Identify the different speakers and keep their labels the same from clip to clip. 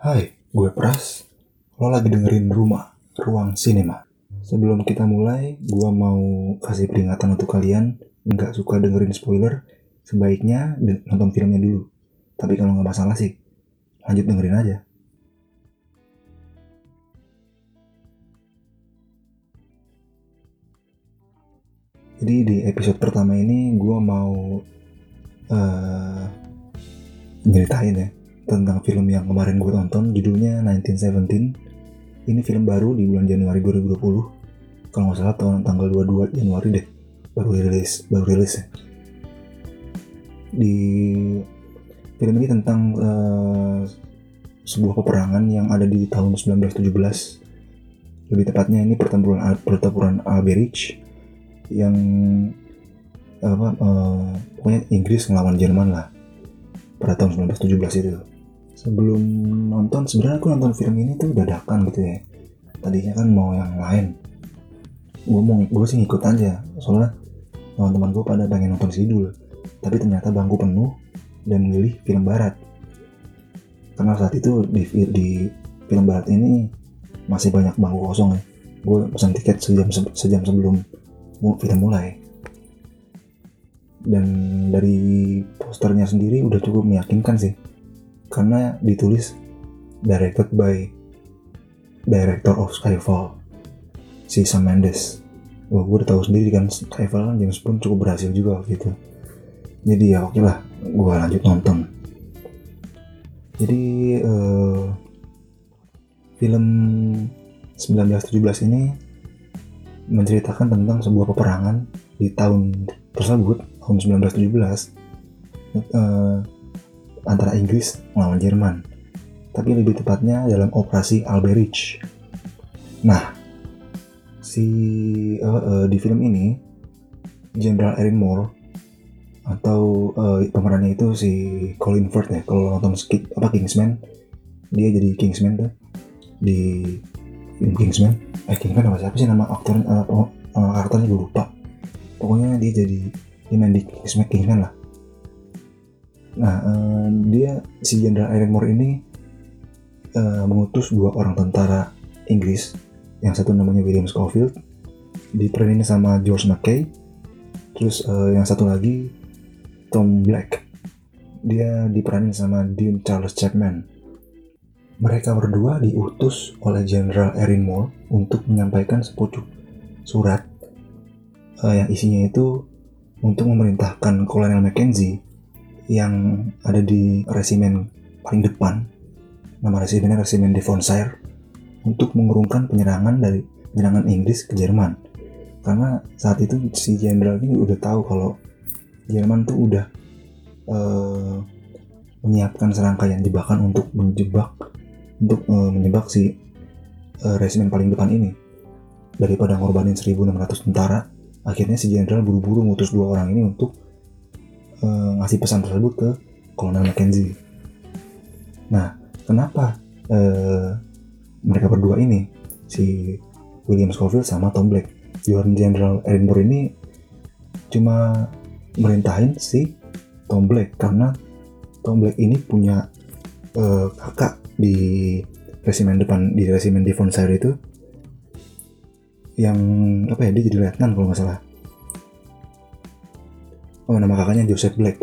Speaker 1: Hai, gue Pras. Lo lagi dengerin Rumah, Ruang Sinema. Sebelum kita mulai, gue mau kasih peringatan untuk kalian nggak suka dengerin spoiler, sebaiknya nonton filmnya dulu. Tapi kalau nggak masalah sih, lanjut dengerin aja. Jadi di episode pertama ini gue mau eh nyeritain ya tentang film yang kemarin gue tonton judulnya 1917 ini film baru di bulan Januari 2020 kalau nggak salah tahun tanggal 22 Januari deh baru rilis baru rilis ya. Di film ini tentang eh, sebuah peperangan yang ada di tahun 1917 lebih tepatnya ini pertempuran pertempuran Alberich yang apa eh, pokoknya Inggris ngelawan Jerman lah pada tahun 1917 itu sebelum nonton sebenarnya aku nonton film ini tuh dadakan gitu ya. Tadinya kan mau yang lain. Gue mau gue sih ngikut aja. Soalnya teman-teman gue pada pengen nonton sidul. Tapi ternyata bangku penuh dan milih film barat. Karena saat itu di, di film barat ini masih banyak bangku kosong ya. Gue pesan tiket sejam sejam sebelum film mulai. Dan dari posternya sendiri udah cukup meyakinkan sih karena ditulis directed by director of Skyfall si Sam Mendes. Wah, gue udah tahu sendiri kan Skyfall kan James Bond cukup berhasil juga waktu itu. Jadi ya oke lah gue lanjut nonton. Jadi eh, film 1917 ini menceritakan tentang sebuah peperangan di tahun tersebut tahun 1917 eh, antara Inggris melawan Jerman tapi lebih tepatnya dalam operasi Alberich nah si eh, eh, di film ini Jenderal Erin Moore atau eh, pemerannya itu si Colin Firth ya kalau nonton Ki- apa Kingsman? Dia jadi Kingsman tuh di film Kingsman. Eh Kingsman apa siapa sih nama aktor eh, oh, eh, karakternya gue lupa. Pokoknya dia jadi dia main di Kingsman, Kingsman lah nah eh, dia si Jenderal Erin Moore ini eh, mengutus dua orang tentara Inggris. Yang satu namanya William Schofield diperanin sama George Mackay terus eh, yang satu lagi Tom Black. Dia diperanin sama Dean Charles Chapman. Mereka berdua diutus oleh Jenderal Moore untuk menyampaikan sepucuk surat eh, yang isinya itu untuk memerintahkan Kolonel Mackenzie yang ada di resimen paling depan. Nama resimennya resimen Devonshire untuk mengurungkan penyerangan dari penyerangan Inggris ke Jerman. Karena saat itu si jenderal ini udah tahu kalau Jerman tuh udah eh, menyiapkan serangkaian jebakan untuk menjebak untuk eh, menjebak si eh, resimen paling depan ini. Daripada ngorbanin 1600 tentara akhirnya si jenderal buru-buru ngutus dua orang ini untuk eh, ngasih pesan tersebut ke Kolonel Mackenzie. Nah kenapa eh, mereka berdua ini si William Schofield sama Tom Black? John General Moore ini cuma merintahin si Tom Black karena Tom Black ini punya eh, kakak di resimen depan di resimen Devonshire itu yang apa ya dia jadi letnan kalau nggak salah oh nama kakaknya Joseph Black.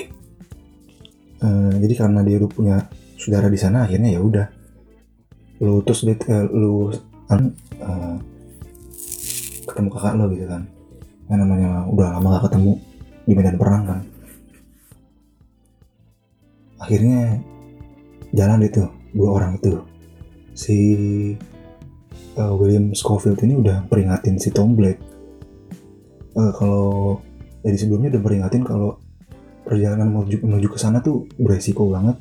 Speaker 1: Eh, jadi karena dia udah punya saudara di sana akhirnya ya udah. Lu terus dia eh, lu eh, ketemu kakak lo gitu kan. Yang namanya udah lama gak ketemu di medan perang kan. Akhirnya jalan itu dua orang itu. Si eh, William Schofield ini udah peringatin si Tom Black. Eh, kalau dari sebelumnya udah peringatin kalau perjalanan menuju, menuju ke sana tuh beresiko banget.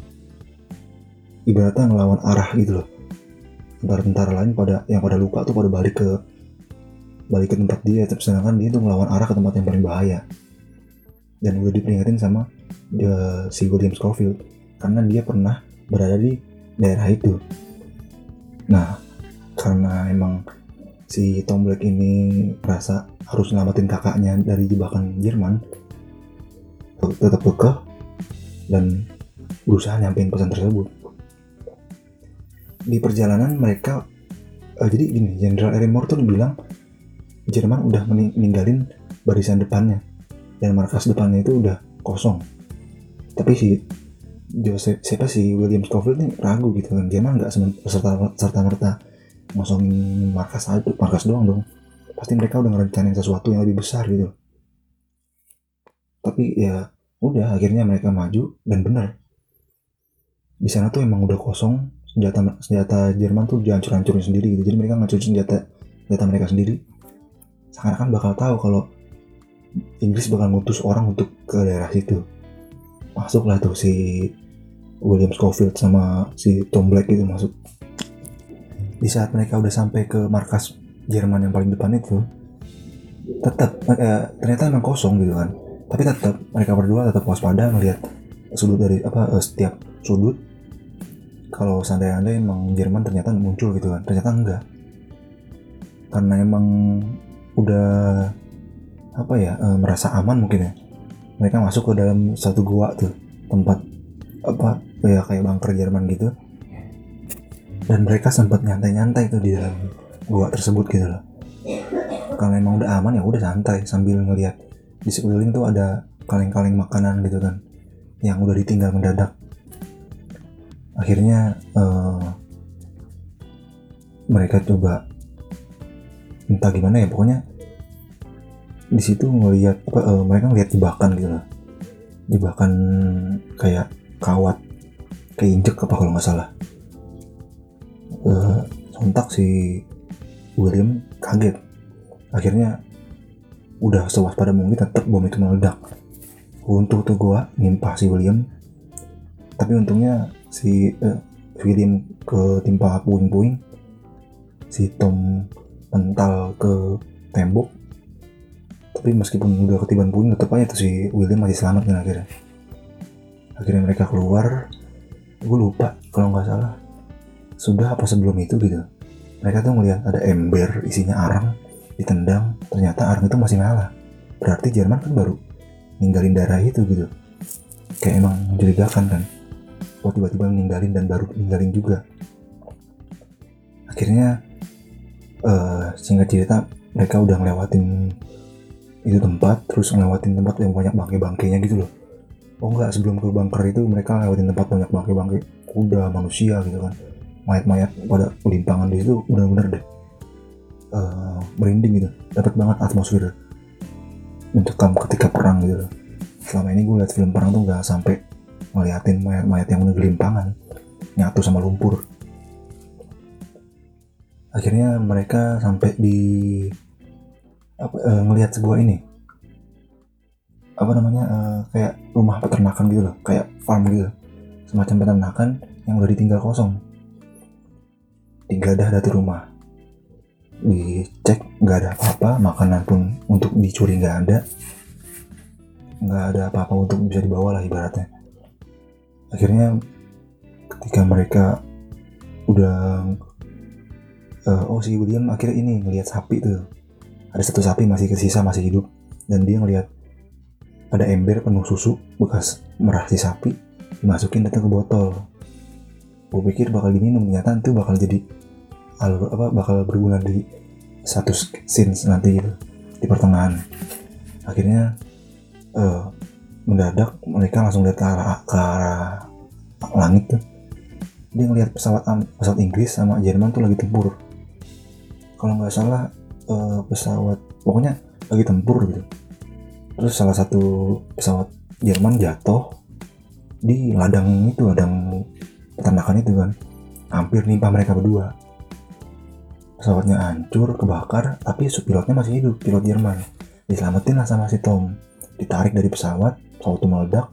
Speaker 1: Ibaratnya ngelawan arah gitu loh. Tentara-tentara lain pada yang pada luka tuh pada balik ke balik ke tempat dia. Sedangkan dia tuh ngelawan arah ke tempat yang paling bahaya. Dan udah diperingatin sama eh, si William Schofield. Karena dia pernah berada di daerah itu. Nah karena emang si Tom Black ini merasa harus nyelamatin kakaknya dari jebakan Jerman tetap kekeh dan berusaha nyampein pesan tersebut. Di perjalanan mereka uh, jadi gini Jenderal Erimor tuh bilang Jerman udah meninggalin barisan depannya dan markas depannya itu udah kosong. Tapi si Joseph siapa sih William Scofield ini ragu gitu kan Jerman nggak serta serta merta ngosongin markas aja markas doang dong. Pasti mereka udah ngerencanain sesuatu yang lebih besar gitu. Tapi ya udah akhirnya mereka maju dan benar di sana tuh emang udah kosong senjata senjata Jerman tuh dihancur-hancurin sendiri gitu. Jadi mereka ngacur senjata senjata mereka sendiri. Seakan-akan bakal tahu kalau Inggris bakal ngutus orang untuk ke daerah situ. Masuklah tuh si William Scofield sama si Tom Black itu masuk di saat mereka udah sampai ke markas Jerman yang paling depan itu tetap eh, ternyata emang kosong gitu kan. Tapi tetap mereka berdua tetap waspada melihat sudut dari apa eh, setiap sudut. Kalau seandainya emang Jerman ternyata muncul gitu kan ternyata enggak. Karena emang udah apa ya eh, merasa aman mungkin ya. Mereka masuk ke dalam satu gua tuh tempat apa ya kayak bunker Jerman gitu dan mereka sempat nyantai-nyantai tuh di dalam gua tersebut gitu loh. Karena emang udah aman ya udah santai sambil ngeliat. Di sekeliling tuh ada kaleng-kaleng makanan gitu kan yang udah ditinggal mendadak. Akhirnya uh, mereka coba entah gimana ya pokoknya di situ ngelihat apa uh, mereka ngelihat jebakan gitu loh. Jebakan kayak kawat keinjek apa kalau nggak salah uh, sontak si William kaget. Akhirnya udah sewaspada mungkin tetap bom itu meledak. Untuk tuh gua nimpah si William. Tapi untungnya si uh, William ketimpa puing-puing. Si Tom mental ke tembok. Tapi meskipun udah ketiban puing tetap aja tuh si William masih selamat kan akhirnya. Akhirnya mereka keluar. Gue lupa kalau nggak salah sudah apa sebelum itu gitu? Mereka tuh ngeliat ada ember isinya arang ditendang ternyata arang itu masih nyala berarti Jerman kan baru ninggalin darah itu gitu. Kayak emang mencurigakan kan? Kok tiba-tiba ninggalin dan baru ninggalin juga? Akhirnya uh, singkat cerita mereka udah ngelewatin itu tempat terus ngelewatin tempat yang banyak bangke-bangkainya gitu loh. Oh enggak sebelum ke bunker itu mereka ngelewatin tempat banyak bangke-bangke kuda manusia gitu kan mayat-mayat pada limpangan di situ benar-benar deh uh, merinding gitu. Dapat banget atmosfer mencekam ketika perang gitu. Selama ini gue liat film perang tuh gak sampai ngeliatin mayat-mayat yang limpangan nyatu sama lumpur. Akhirnya mereka sampai di apa uh, ngelihat sebuah ini. Apa namanya uh, kayak rumah peternakan gitu loh kayak farm gitu. Semacam peternakan yang udah ditinggal kosong digadah dari rumah. Dicek nggak ada apa-apa makanan pun untuk dicuri nggak ada. Nggak ada apa-apa untuk bisa dibawa lah ibaratnya. Akhirnya ketika mereka udah uh, oh si William akhirnya ini ngelihat sapi tuh. Ada satu sapi masih kesisa masih hidup. Dan dia ngelihat ada ember penuh susu bekas merah si sapi dimasukin datang ke botol gue pikir bakal diminum ternyata itu bakal jadi alur apa bakal berguna di satu scenes nanti gitu di pertengahan. Akhirnya uh, mendadak mereka langsung lihat ke arah, ke arah langit tuh. Dia ngelihat pesawat pesawat Inggris sama Jerman tuh lagi tempur. Kalau nggak salah uh, pesawat pokoknya lagi tempur gitu. Terus salah satu pesawat Jerman jatuh di ladang itu ladang peternakan itu kan hampir nimpa mereka berdua. Pesawatnya hancur kebakar tapi pilotnya masih hidup pilot Jerman. Diselamatin lah sama si Tom. Ditarik dari pesawat pesawat itu meledak.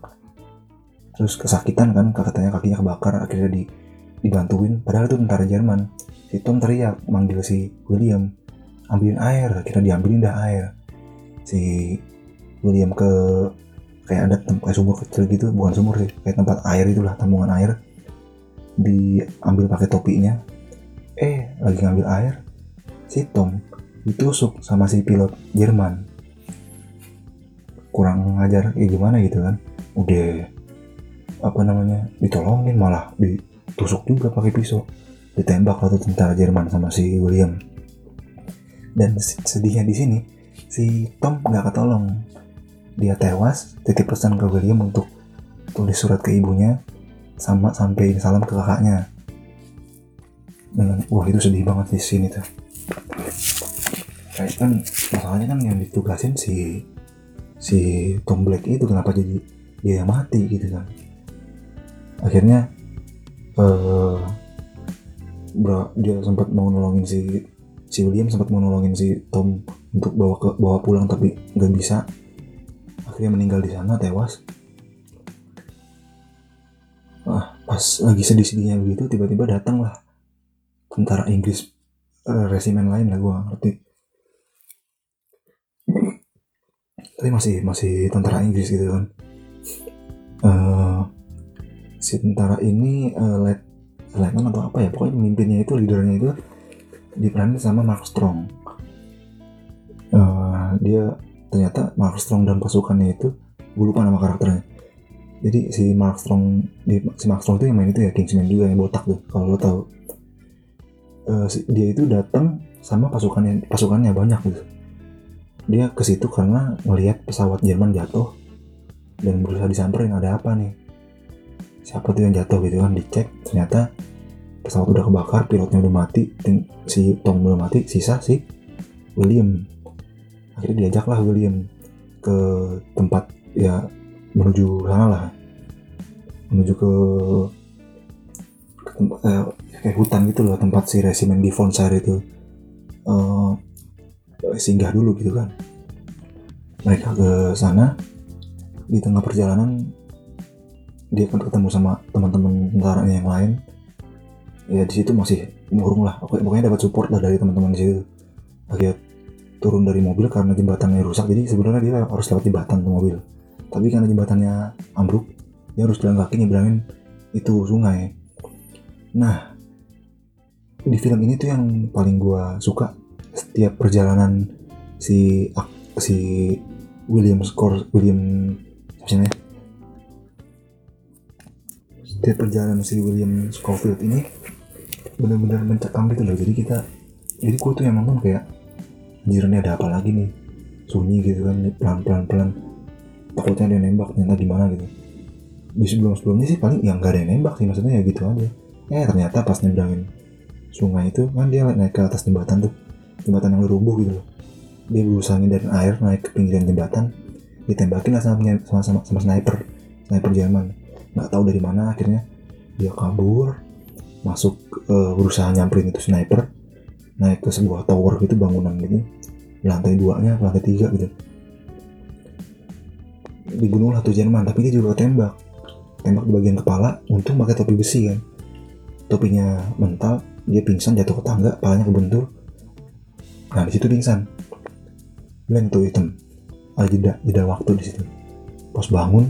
Speaker 1: Terus kesakitan kan katanya kakinya kebakar akhirnya di, dibantuin. Padahal itu tentara Jerman. Si Tom teriak manggil si William. Ambilin air akhirnya diambilin dah air. Si William ke kayak ada tempat sumur kecil gitu bukan sumur sih kayak tempat air itulah tambungan air diambil pakai topinya. Eh lagi ngambil air. Si Tom ditusuk sama si pilot Jerman. Kurang ngajar ya gimana gitu kan. Udah apa namanya ditolongin malah ditusuk juga pakai pisau. Ditembak waktu tentara Jerman sama si William. Dan sedihnya di sini si Tom nggak ketolong. Dia tewas titip pesan ke William untuk tulis surat ke ibunya sama sampai salam ke kakaknya. Dengan wah itu sedih banget di sini tuh. Kayak kan masalahnya kan yang ditugasin si si Tom Black itu kenapa jadi dia yang mati gitu kan. Akhirnya uh, bro, dia sempat mau nolongin si si William sempat mau nolongin si Tom untuk bawa ke bawa pulang tapi nggak bisa. Akhirnya meninggal di sana tewas pas lagi sedih-sedihnya begitu tiba-tiba datang lah tentara Inggris uh, resimen lain lah gue ngerti. Tapi masih masih tentara Inggris gitu kan. Uh, si tentara ini uh, let letnan atau apa ya pokoknya pemimpinnya itu leadernya itu diperanin sama Mark Strong. Uh, dia ternyata Mark Strong dan pasukannya itu gue lupa nama karakternya jadi si Mark Strong si Mark Strong itu yang main itu ya Kingsman juga yang botak tuh kalau lo tahu. Uh, dia itu datang sama pasukannya pasukannya banyak gitu. Dia ke situ karena ngelihat pesawat Jerman jatuh dan berusaha disamperin ada apa nih? Siapa tuh yang jatuh? Gitu kan dicek. Ternyata pesawat udah kebakar pilotnya udah mati si Tom udah mati sisa si William. Akhirnya diajaklah William ke tempat ya menuju sana lah. Menuju ke, ke tempat eh, kayak hutan gitu loh tempat si resimen di Fonsar itu. Uh, singgah dulu gitu kan. Mereka ke sana. Di tengah perjalanan dia akan ketemu sama teman-teman tentara yang lain. Ya di situ masih murung lah. Pokoknya dapat support lah dari teman-teman di situ. Akhirnya turun dari mobil karena jembatannya rusak. Jadi sebenarnya dia harus lewat jembatan tuh mobil tapi karena jembatannya ambruk dia harus jalan kaki nyebrangin itu sungai. Nah di film ini tuh yang paling gua suka setiap perjalanan si si William Scor William siapa setiap perjalanan si William Scofield ini benar-benar mencekam gitu loh. Jadi kita jadi gue tuh yang nonton kayak anjir ada apa lagi nih? Sunyi gitu kan pelan pelan pelan takutnya dia nembak ternyata gimana gitu. Di sebelum sebelumnya sih paling yang gak ada yang nembak sih maksudnya ya gitu aja. Eh ternyata pas nyebrangin sungai itu kan dia naik ke atas jembatan tuh. Jembatan yang rubuh gitu loh. Dia berusaha ngindarin air naik ke pinggiran jembatan. Ditembakin lah sama sama sama, sama sniper. Sniper Jerman. Nggak tahu dari mana akhirnya. Dia kabur masuk uh, berusaha nyamperin itu sniper. Naik ke sebuah tower gitu bangunan gitu. Lantai duanya lantai tiga gitu dibunuh lah tuh Jerman tapi dia juga tembak. Tembak di bagian kepala untung pakai topi besi kan. Topinya mental dia pingsan jatuh ke tangga palanya kebentur. Nah di situ pingsan. Blank tuh hitam. Ada jeda jeda waktu di situ. Pas bangun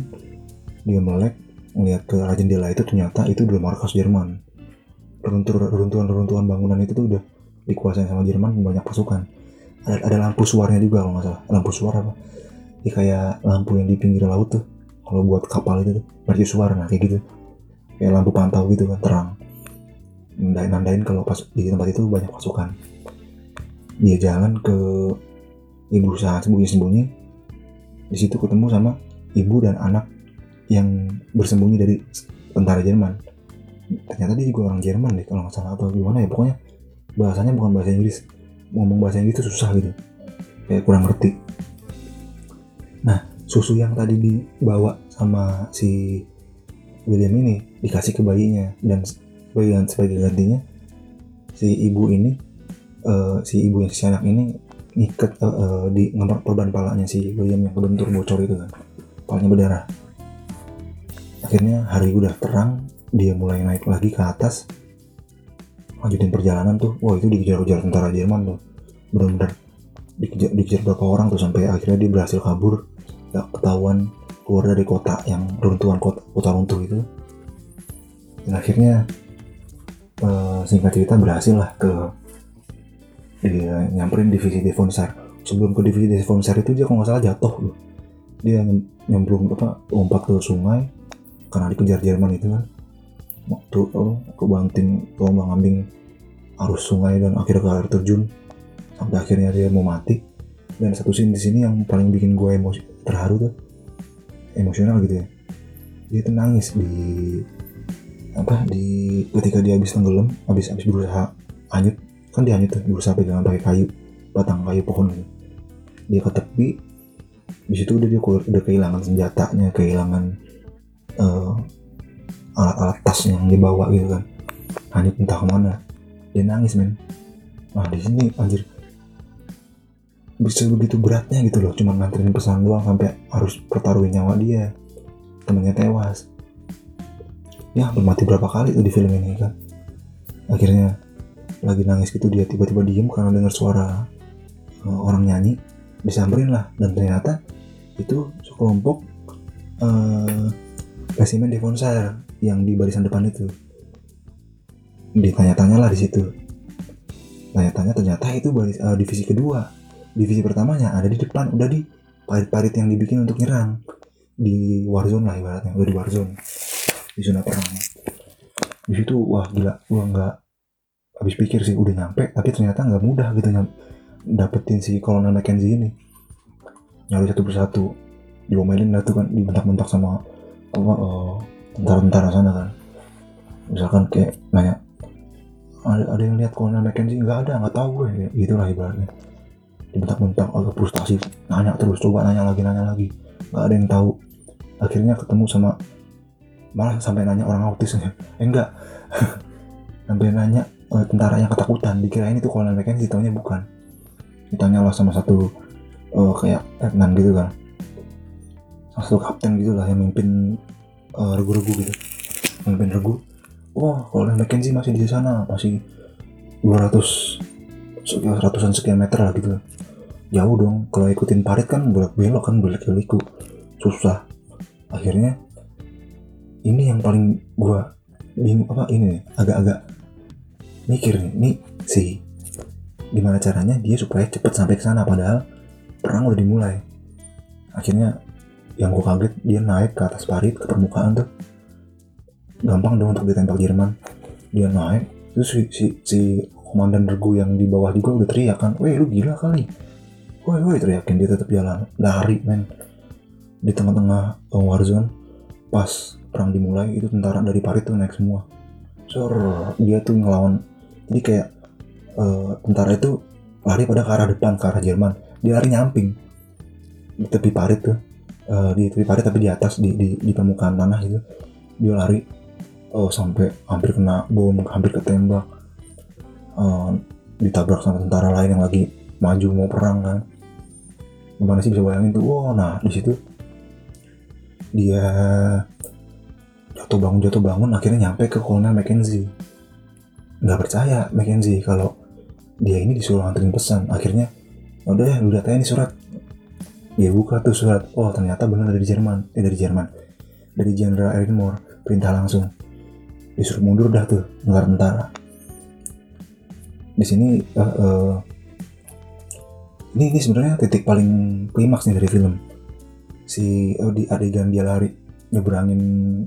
Speaker 1: dia melek ngeliat ke arah jendela itu ternyata itu udah markas Jerman. Reruntuhan-reruntuhan bangunan itu tuh udah dikuasai sama Jerman banyak pasukan. Ada, ada lampu suarnya juga kalau nggak salah. Lampu suara apa ya kayak lampu yang di pinggir laut tuh. Kalau buat kapal itu tuh berarti suara nah kayak gitu. Kayak lampu pantau gitu kan terang. Nandain nandain kalau pas di tempat itu banyak pasukan. Dia jalan ke ibu berusaha sembunyi-sembunyi. Di situ ketemu sama ibu dan anak yang bersembunyi dari tentara Jerman. Ternyata dia juga orang Jerman deh kalau nggak salah atau gimana ya pokoknya bahasanya bukan bahasa Inggris. Ngomong bahasa Inggris itu susah gitu. Kayak kurang ngerti susu yang tadi dibawa sama si William ini dikasih ke bayinya. Dan sebagai sebagai gantinya si ibu ini uh, si ibu yang si anak ini ngikat uh, uh, di ngemar perban palanya si William yang kebentur bocor itu kan. Palanya berdarah. Akhirnya hari udah terang dia mulai naik lagi ke atas. Lanjutin perjalanan tuh. Wah itu dikejar-kejar tentara Jerman tuh. Bener-bener dikejar, dikejar berapa orang tuh sampai akhirnya dia berhasil kabur gak ketahuan keluar dari kota yang runtuhan kota, kota runtuh itu dan akhirnya uh, singkat cerita berhasil lah ke dia nyamperin divisi Devonsar sebelum ke divisi Devonsar itu dia kalau nggak salah jatuh loh. Dia nyemplung apa lompat ke sungai karena dikejar Jerman itu kan. Waktu oh, ke banting terombang ambing arus sungai dan akhirnya ke air terjun. Sampai akhirnya dia mau mati. Dan satu scene di sini yang paling bikin gue emosi terharu tuh. Emosional gitu ya. Dia tuh nangis di apa di ketika dia habis tenggelam habis habis berusaha hanyut. Kan dia hanyut tuh berusaha pegangan pakai kayu batang kayu pohon gitu. Dia ke tepi di situ udah dia udah kehilangan senjatanya kehilangan uh, alat-alat tas yang dibawa gitu kan. Hanyut entah ke mana. Dia nangis men. Nah di sini anjir bisa begitu beratnya gitu loh. Cuma nganterin pesan doang sampai harus pertaruhin nyawa dia. Temennya tewas. Ya bermati berapa kali tuh di film ini kan? Akhirnya lagi nangis gitu dia tiba-tiba diem karena dengar suara uh, orang nyanyi. Disamperin lah. Dan ternyata itu sekelompok uh, spesimen Devonshire yang di barisan depan itu. Ditanya-tanya lah di situ. Tanya-tanya ternyata itu baris, uh, divisi kedua divisi pertamanya ada di depan udah di parit-parit yang dibikin untuk nyerang. Di warzone lah ibaratnya udah di warzone. Di zona perang. Di situ wah gila. Gua nggak habis pikir sih udah nyampe tapi ternyata nggak mudah gitu nyampe dapetin si Colonel Mackenzie ini. Nyari satu persatu. Diomelin lah tuh kan dibentak-bentak sama apa uh, tentara-tentara sana kan. Misalkan kayak nanya ada, ada yang lihat Colonel Mackenzie nggak ada nggak tahu gue. Gitulah ibaratnya dibentak-bentak agak frustasi. Nanya terus coba nanya lagi nanya lagi. Nggak ada yang tahu. Akhirnya ketemu sama malah sampai nanya orang autis eh enggak sampai nanya uh, tentara yang ketakutan. Dikirain itu Colonel Mackenzie taunya bukan. Ditanya lah sama satu uh, kayak letnan gitu kan. Salah satu kapten gitu lah yang mimpin uh, regu-regu gitu. Mimpin regu. Wah Colonel Mackenzie masih di sana. Masih 200 sekian ratusan sekian meter lah gitu. Jauh dong kalau ikutin parit kan bolak belok kan bolak beliku susah. Akhirnya ini yang paling gua bingung apa ini agak-agak mikir nih nih sih gimana caranya dia supaya cepet sampai ke sana padahal perang udah dimulai. Akhirnya yang gue kaget dia naik ke atas parit ke permukaan tuh. Gampang dong untuk ditembak Jerman. Dia naik terus si, si, si komandan regu yang di bawah juga udah teriak kan weh lu gila kali. Woi woi teriakin dia tetap jalan lari men. Di tengah-tengah warzone pas perang dimulai itu tentara dari parit tuh naik semua. Sor, dia tuh ngelawan jadi kayak uh, tentara itu lari pada ke arah depan ke arah Jerman. Dia lari nyamping di tepi parit tuh uh, di tepi parit tapi di atas di, di, di permukaan tanah gitu. Dia lari uh, sampai hampir kena bom hampir ketembak uh, ditabrak sama tentara lain yang lagi maju mau perang kan. Gimana sih bisa bayangin tuh? Wow nah di situ dia jatuh bangun jatuh bangun akhirnya nyampe ke Colonel Mackenzie. Nggak percaya Mackenzie kalau dia ini disuruh nganterin pesan. Akhirnya ya udah ya udah tanya ini surat. Dia buka tuh surat. Oh ternyata benar dari Jerman. Eh dari Jerman. Dari Jenderal Moore perintah langsung. Disuruh mundur dah tuh nggak tentara di sini uh, uh, ini ini sebenarnya titik paling klimaks nih dari film. Si oh, di adegan dia lari nyebrangin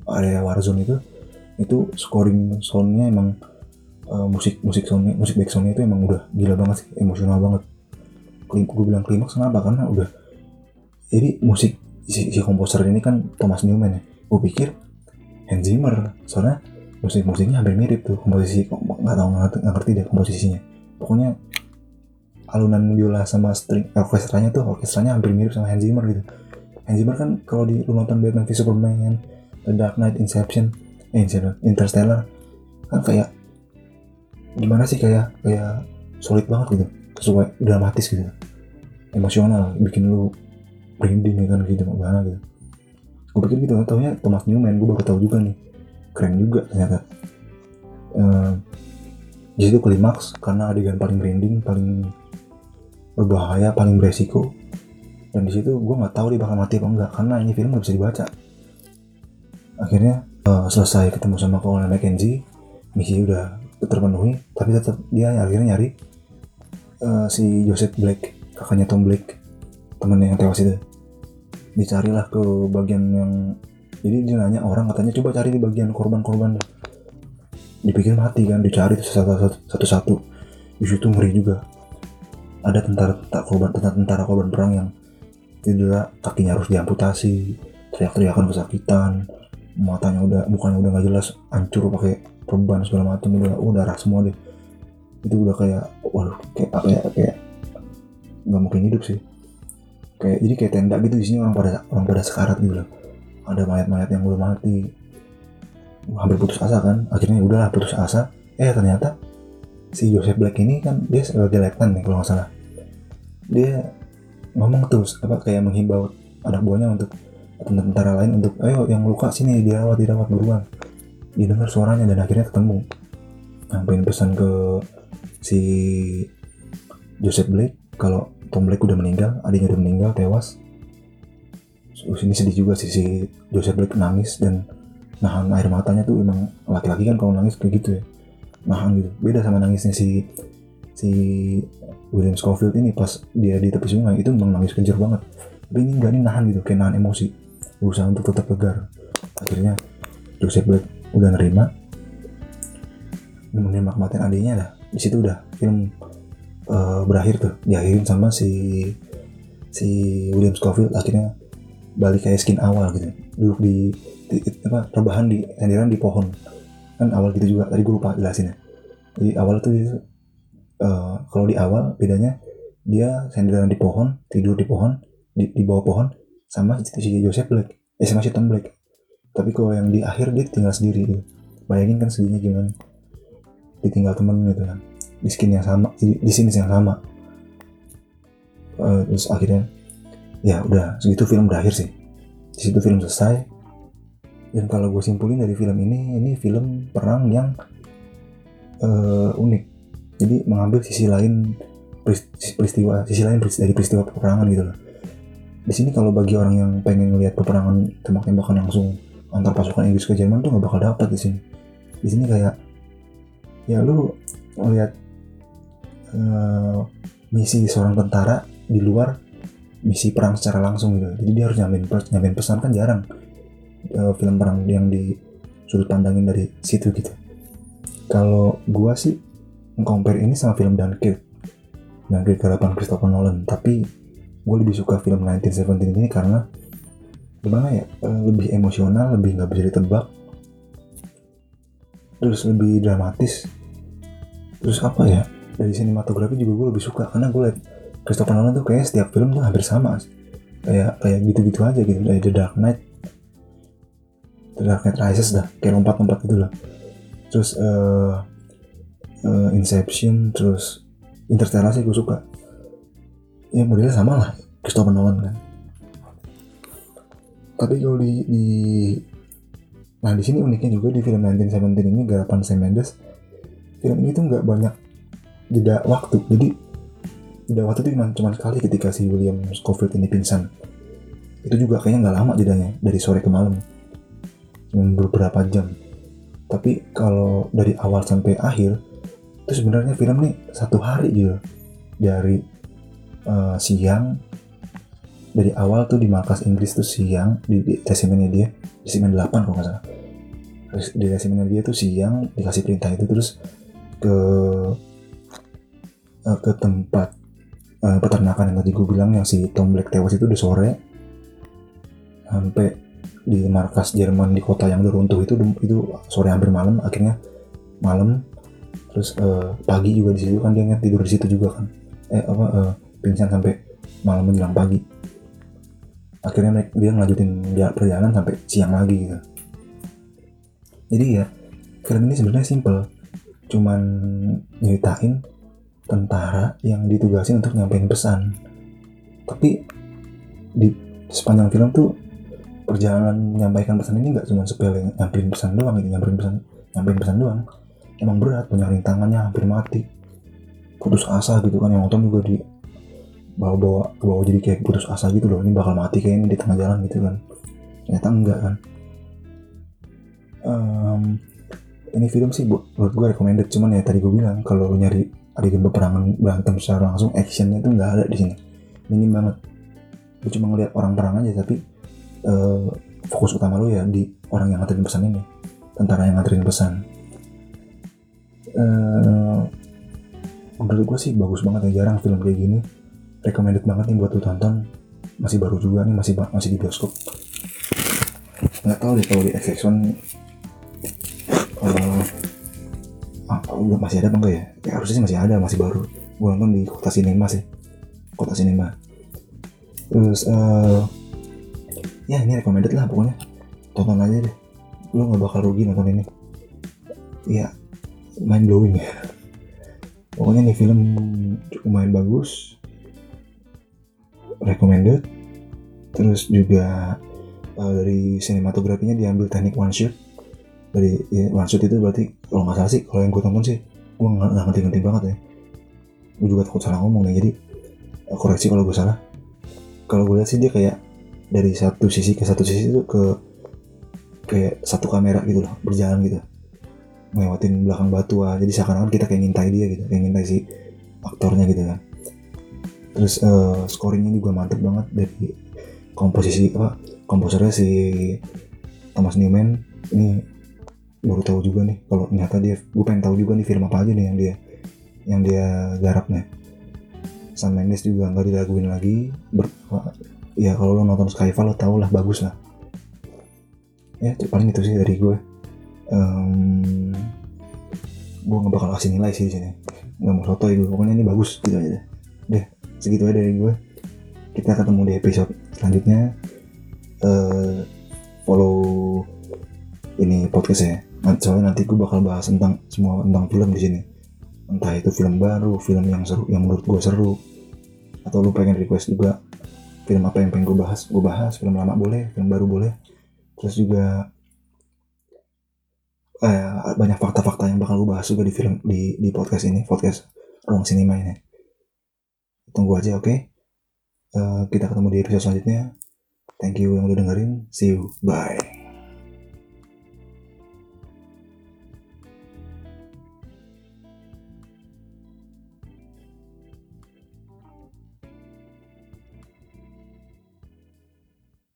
Speaker 1: area warzone itu itu scoring soundnya emang uh, musik musik soundnya musik back soundnya itu emang udah gila banget sih emosional banget. Klim, gue bilang klimaks kenapa? Karena udah jadi musik si, si komposer ini kan Thomas Newman ya. Gue pikir Hans Zimmer soalnya musik-musiknya hampir mirip tuh komposisi nggak tahu nggak ngerti deh komposisinya. Pokoknya alunan biola sama string orkestranya tuh orkestranya hampir mirip sama Hans Zimmer gitu. Hans Zimmer kan kalau di lu nonton Batman v Superman The Dark Knight Inception eh Interstellar kan kayak gimana sih kayak kayak solid banget gitu sesuai dramatis gitu. Emosional bikin lu merinding kan gitu gimana gitu. Gue pikir gitu taunya Thomas Newman gue baru tahu juga nih keren juga ternyata. Uh, di situ klimaks karena adegan paling merinding paling berbahaya paling beresiko. Dan di situ gue nggak tahu dia bakal mati apa enggak karena ini film nggak bisa dibaca. Akhirnya uh, selesai ketemu sama Colonel Mackenzie misi udah terpenuhi tapi tetap dia akhirnya nyari uh, si Joseph Black kakaknya Tom Black temennya yang tewas itu. Dicarilah ke bagian yang jadi dia nanya orang katanya coba cari di bagian korban-korban. Dipikir mati kan dicari satu-satu. Di situ ngeri juga. Ada tentara tak korban tentara, tentara korban perang yang tidak kakinya harus diamputasi teriak-teriakan kesakitan matanya udah bukannya udah nggak jelas hancur pakai perban segala macam udah oh, darah semua deh. Itu udah kayak waduh kayak apa ya kayak nggak mungkin hidup sih. Kayak jadi kayak tenda gitu di sini orang pada orang pada sekarat gitu loh ada mayat-mayat yang udah mati. Hampir putus asa kan? Akhirnya udahlah putus asa. Eh ternyata si Joseph Black ini kan dia sebagai letnan nih kalau nggak salah. Dia ngomong terus apa kayak menghimbau anak buahnya untuk tentara lain untuk ayo yang luka sini dirawat dirawat buruan. Didengar suaranya dan akhirnya ketemu. Nyampein pesan ke si Joseph Blake kalau Tom Blake udah meninggal adiknya udah meninggal tewas terus ini sedih juga sih si Joseph Blake nangis dan nahan air matanya tuh emang laki-laki kan kalau nangis kayak gitu ya. Nahan gitu. Beda sama nangisnya si si William Scofield ini pas dia di tepi sungai itu memang nangis kencur banget. Tapi ini enggak ini nahan gitu kayak nahan emosi. Berusaha untuk tetap tegar. Akhirnya Joseph Black udah nerima. Menerima kematian adiknya lah. Di situ udah film uh, berakhir tuh. Diakhirin sama si si William Scofield akhirnya balik kayak skin awal gitu. Duduk di, di apa rebahan di sendiran di pohon. Kan awal gitu juga tadi gue lupa jelasin ya di awal tuh uh, kalau di awal bedanya dia sendiran di pohon tidur di pohon di, di bawah pohon sama si Joseph Black eh sama Tom Black. Tapi kalau yang di akhir dia tinggal sendiri gitu. bayangin kan sedihnya gimana? Ditinggal temen gitu kan. Di skin yang sama di, di sini yang sama. Uh, terus akhirnya ya udah segitu film berakhir sih. Di situ film selesai. Dan kalau gue simpulin dari film ini ini film perang yang uh, unik. Jadi mengambil sisi lain peristiwa sisi lain dari peristiwa peperangan gitu loh. Di sini kalau bagi orang yang pengen melihat peperangan tembak-tembakan langsung antar pasukan Inggris ke Jerman tuh nggak bakal dapat di sini. Di sini kayak ya lu melihat uh, misi seorang tentara di luar misi perang secara langsung gitu. Jadi dia harus nyampein, pesan kan jarang uh, film perang yang di sudut pandangin dari situ gitu. Kalau gua sih compare ini sama film Dunkirk. Dunkirk garapan Christopher Nolan. Tapi gue lebih suka film 1917 ini karena gimana ya eh, lebih emosional lebih nggak bisa ditebak. Terus lebih dramatis. Terus apa ya dari sinematografi juga gue lebih suka karena gue liat Christopher Nolan tuh kayak setiap film tuh hampir sama kayak kayak gitu-gitu aja gitu dari The Dark Knight. The Dark Knight Rises dah kayak lompat-lompat gitu lah. Terus uh, uh, Inception terus Interstellar sih gue suka. Ya modelnya sama lah Christopher Nolan kan. Tapi kalau di, di nah di sini uniknya juga di film 1917 ini garapan Sam Mendes film ini tuh nggak banyak jeda waktu. Jadi jeda waktu itu cuma, sekali ketika si William Scofield ini pingsan. Itu juga kayaknya nggak lama jedanya dari sore ke malam. Beberapa jam. Tapi kalau dari awal sampai akhir itu sebenarnya film ini satu hari gitu dari uh, siang dari awal tuh di markas Inggris tuh siang di, di resimennya dia resimen 8 kalau nggak salah. Di resimennya dia tuh siang dikasih perintah itu terus ke uh, ke tempat uh, peternakan yang tadi gue bilang yang si Tom Black tewas itu di sore. Sampai di markas Jerman di kota yang udah runtuh itu itu sore hampir malam akhirnya malam. Terus uh, pagi juga di situ kan dia tidur di situ juga kan. Eh apa uh, pingsan sampai malam menjelang pagi. Akhirnya dia ngelanjutin perjalanan sampai siang lagi gitu. Jadi ya film ini sebenarnya simple. Cuman nyeritain tentara yang ditugasin untuk nyampein pesan. Tapi di sepanjang film tuh perjalanan menyampaikan pesan ini nggak cuma sepele nyampein pesan doang gitu nyampein pesan nyampein pesan doang. Emang berat banyak rintangannya hampir mati. Putus asa gitu kan yang nonton juga di bawa-bawa ke bawah jadi kayak putus asa gitu loh ini bakal mati kayak ini di tengah jalan gitu kan. Ternyata enggak kan. Um, ini film sih buat gue recommended. Cuman ya tadi gue bilang kalau nyari adegan peperangan berantem secara langsung actionnya tuh nggak ada di sini. Minim banget. Lu cuma ngeliat orang perang aja tapi uh, fokus utama lu ya di orang yang nganterin pesan ini. Tentara yang nganterin pesan. Uh, menurut gue sih bagus banget ya jarang film kayak gini. Recommended banget nih buat lu tonton. Masih baru juga nih masih masih di bioskop. Nggak tahu deh kalau di XX1 udah masih ada apa enggak ya? ya harusnya sih masih ada masih baru. Gue nonton di kota sinema sih. Kota sinema. Terus uh, ya ini recommended lah pokoknya. Tonton aja deh. Lo nggak bakal rugi nonton ini. Ya mind blowing ya pokoknya nih film lumayan bagus. Recommended. Terus juga uh, dari sinematografinya diambil teknik one shot dari ya, itu berarti kalau nggak salah sih kalau yang gue tonton sih gue nggak ngerti-ngerti banget ya. Gue juga takut salah ngomong nih jadi uh, koreksi kalau gue salah. Kalau gue lihat sih dia kayak dari satu sisi ke satu sisi itu ke kayak satu kamera gitu loh berjalan gitu. Ngelewatin belakang batu ah jadi seakan-akan kita kayak ngintai dia gitu kayak ngintai si aktornya gitu kan. Terus uh, scoringnya juga mantep banget dari komposisi apa komposernya si Thomas Newman. Ini baru tahu juga nih kalau ternyata dia gue pengen tahu juga nih film apa aja nih yang dia yang dia garap nih Sam Mendes juga nggak diraguin lagi ber, ya kalau lo nonton Skyfall lo tau lah bagus lah. Ya paling itu sih dari gue um, gue nggak bakal kasih nilai sih di sini. Nggak mau soto itu pokoknya ini bagus gitu aja deh. Deh segitu aja dari gue kita ketemu di episode selanjutnya. Uh, follow ini podcast ya soalnya nanti gue bakal bahas tentang semua tentang film di sini. Entah itu film baru film yang seru yang menurut gue seru atau lu pengen request juga film apa yang pengen gue bahas gue bahas film lama boleh film baru boleh. Terus juga eh, banyak fakta-fakta yang bakal gue bahas juga di film di di podcast ini podcast ruang sinema ini. Tunggu aja oke? Okay? uh, eh, kita ketemu di episode selanjutnya. Thank you yang udah dengerin. See you. Bye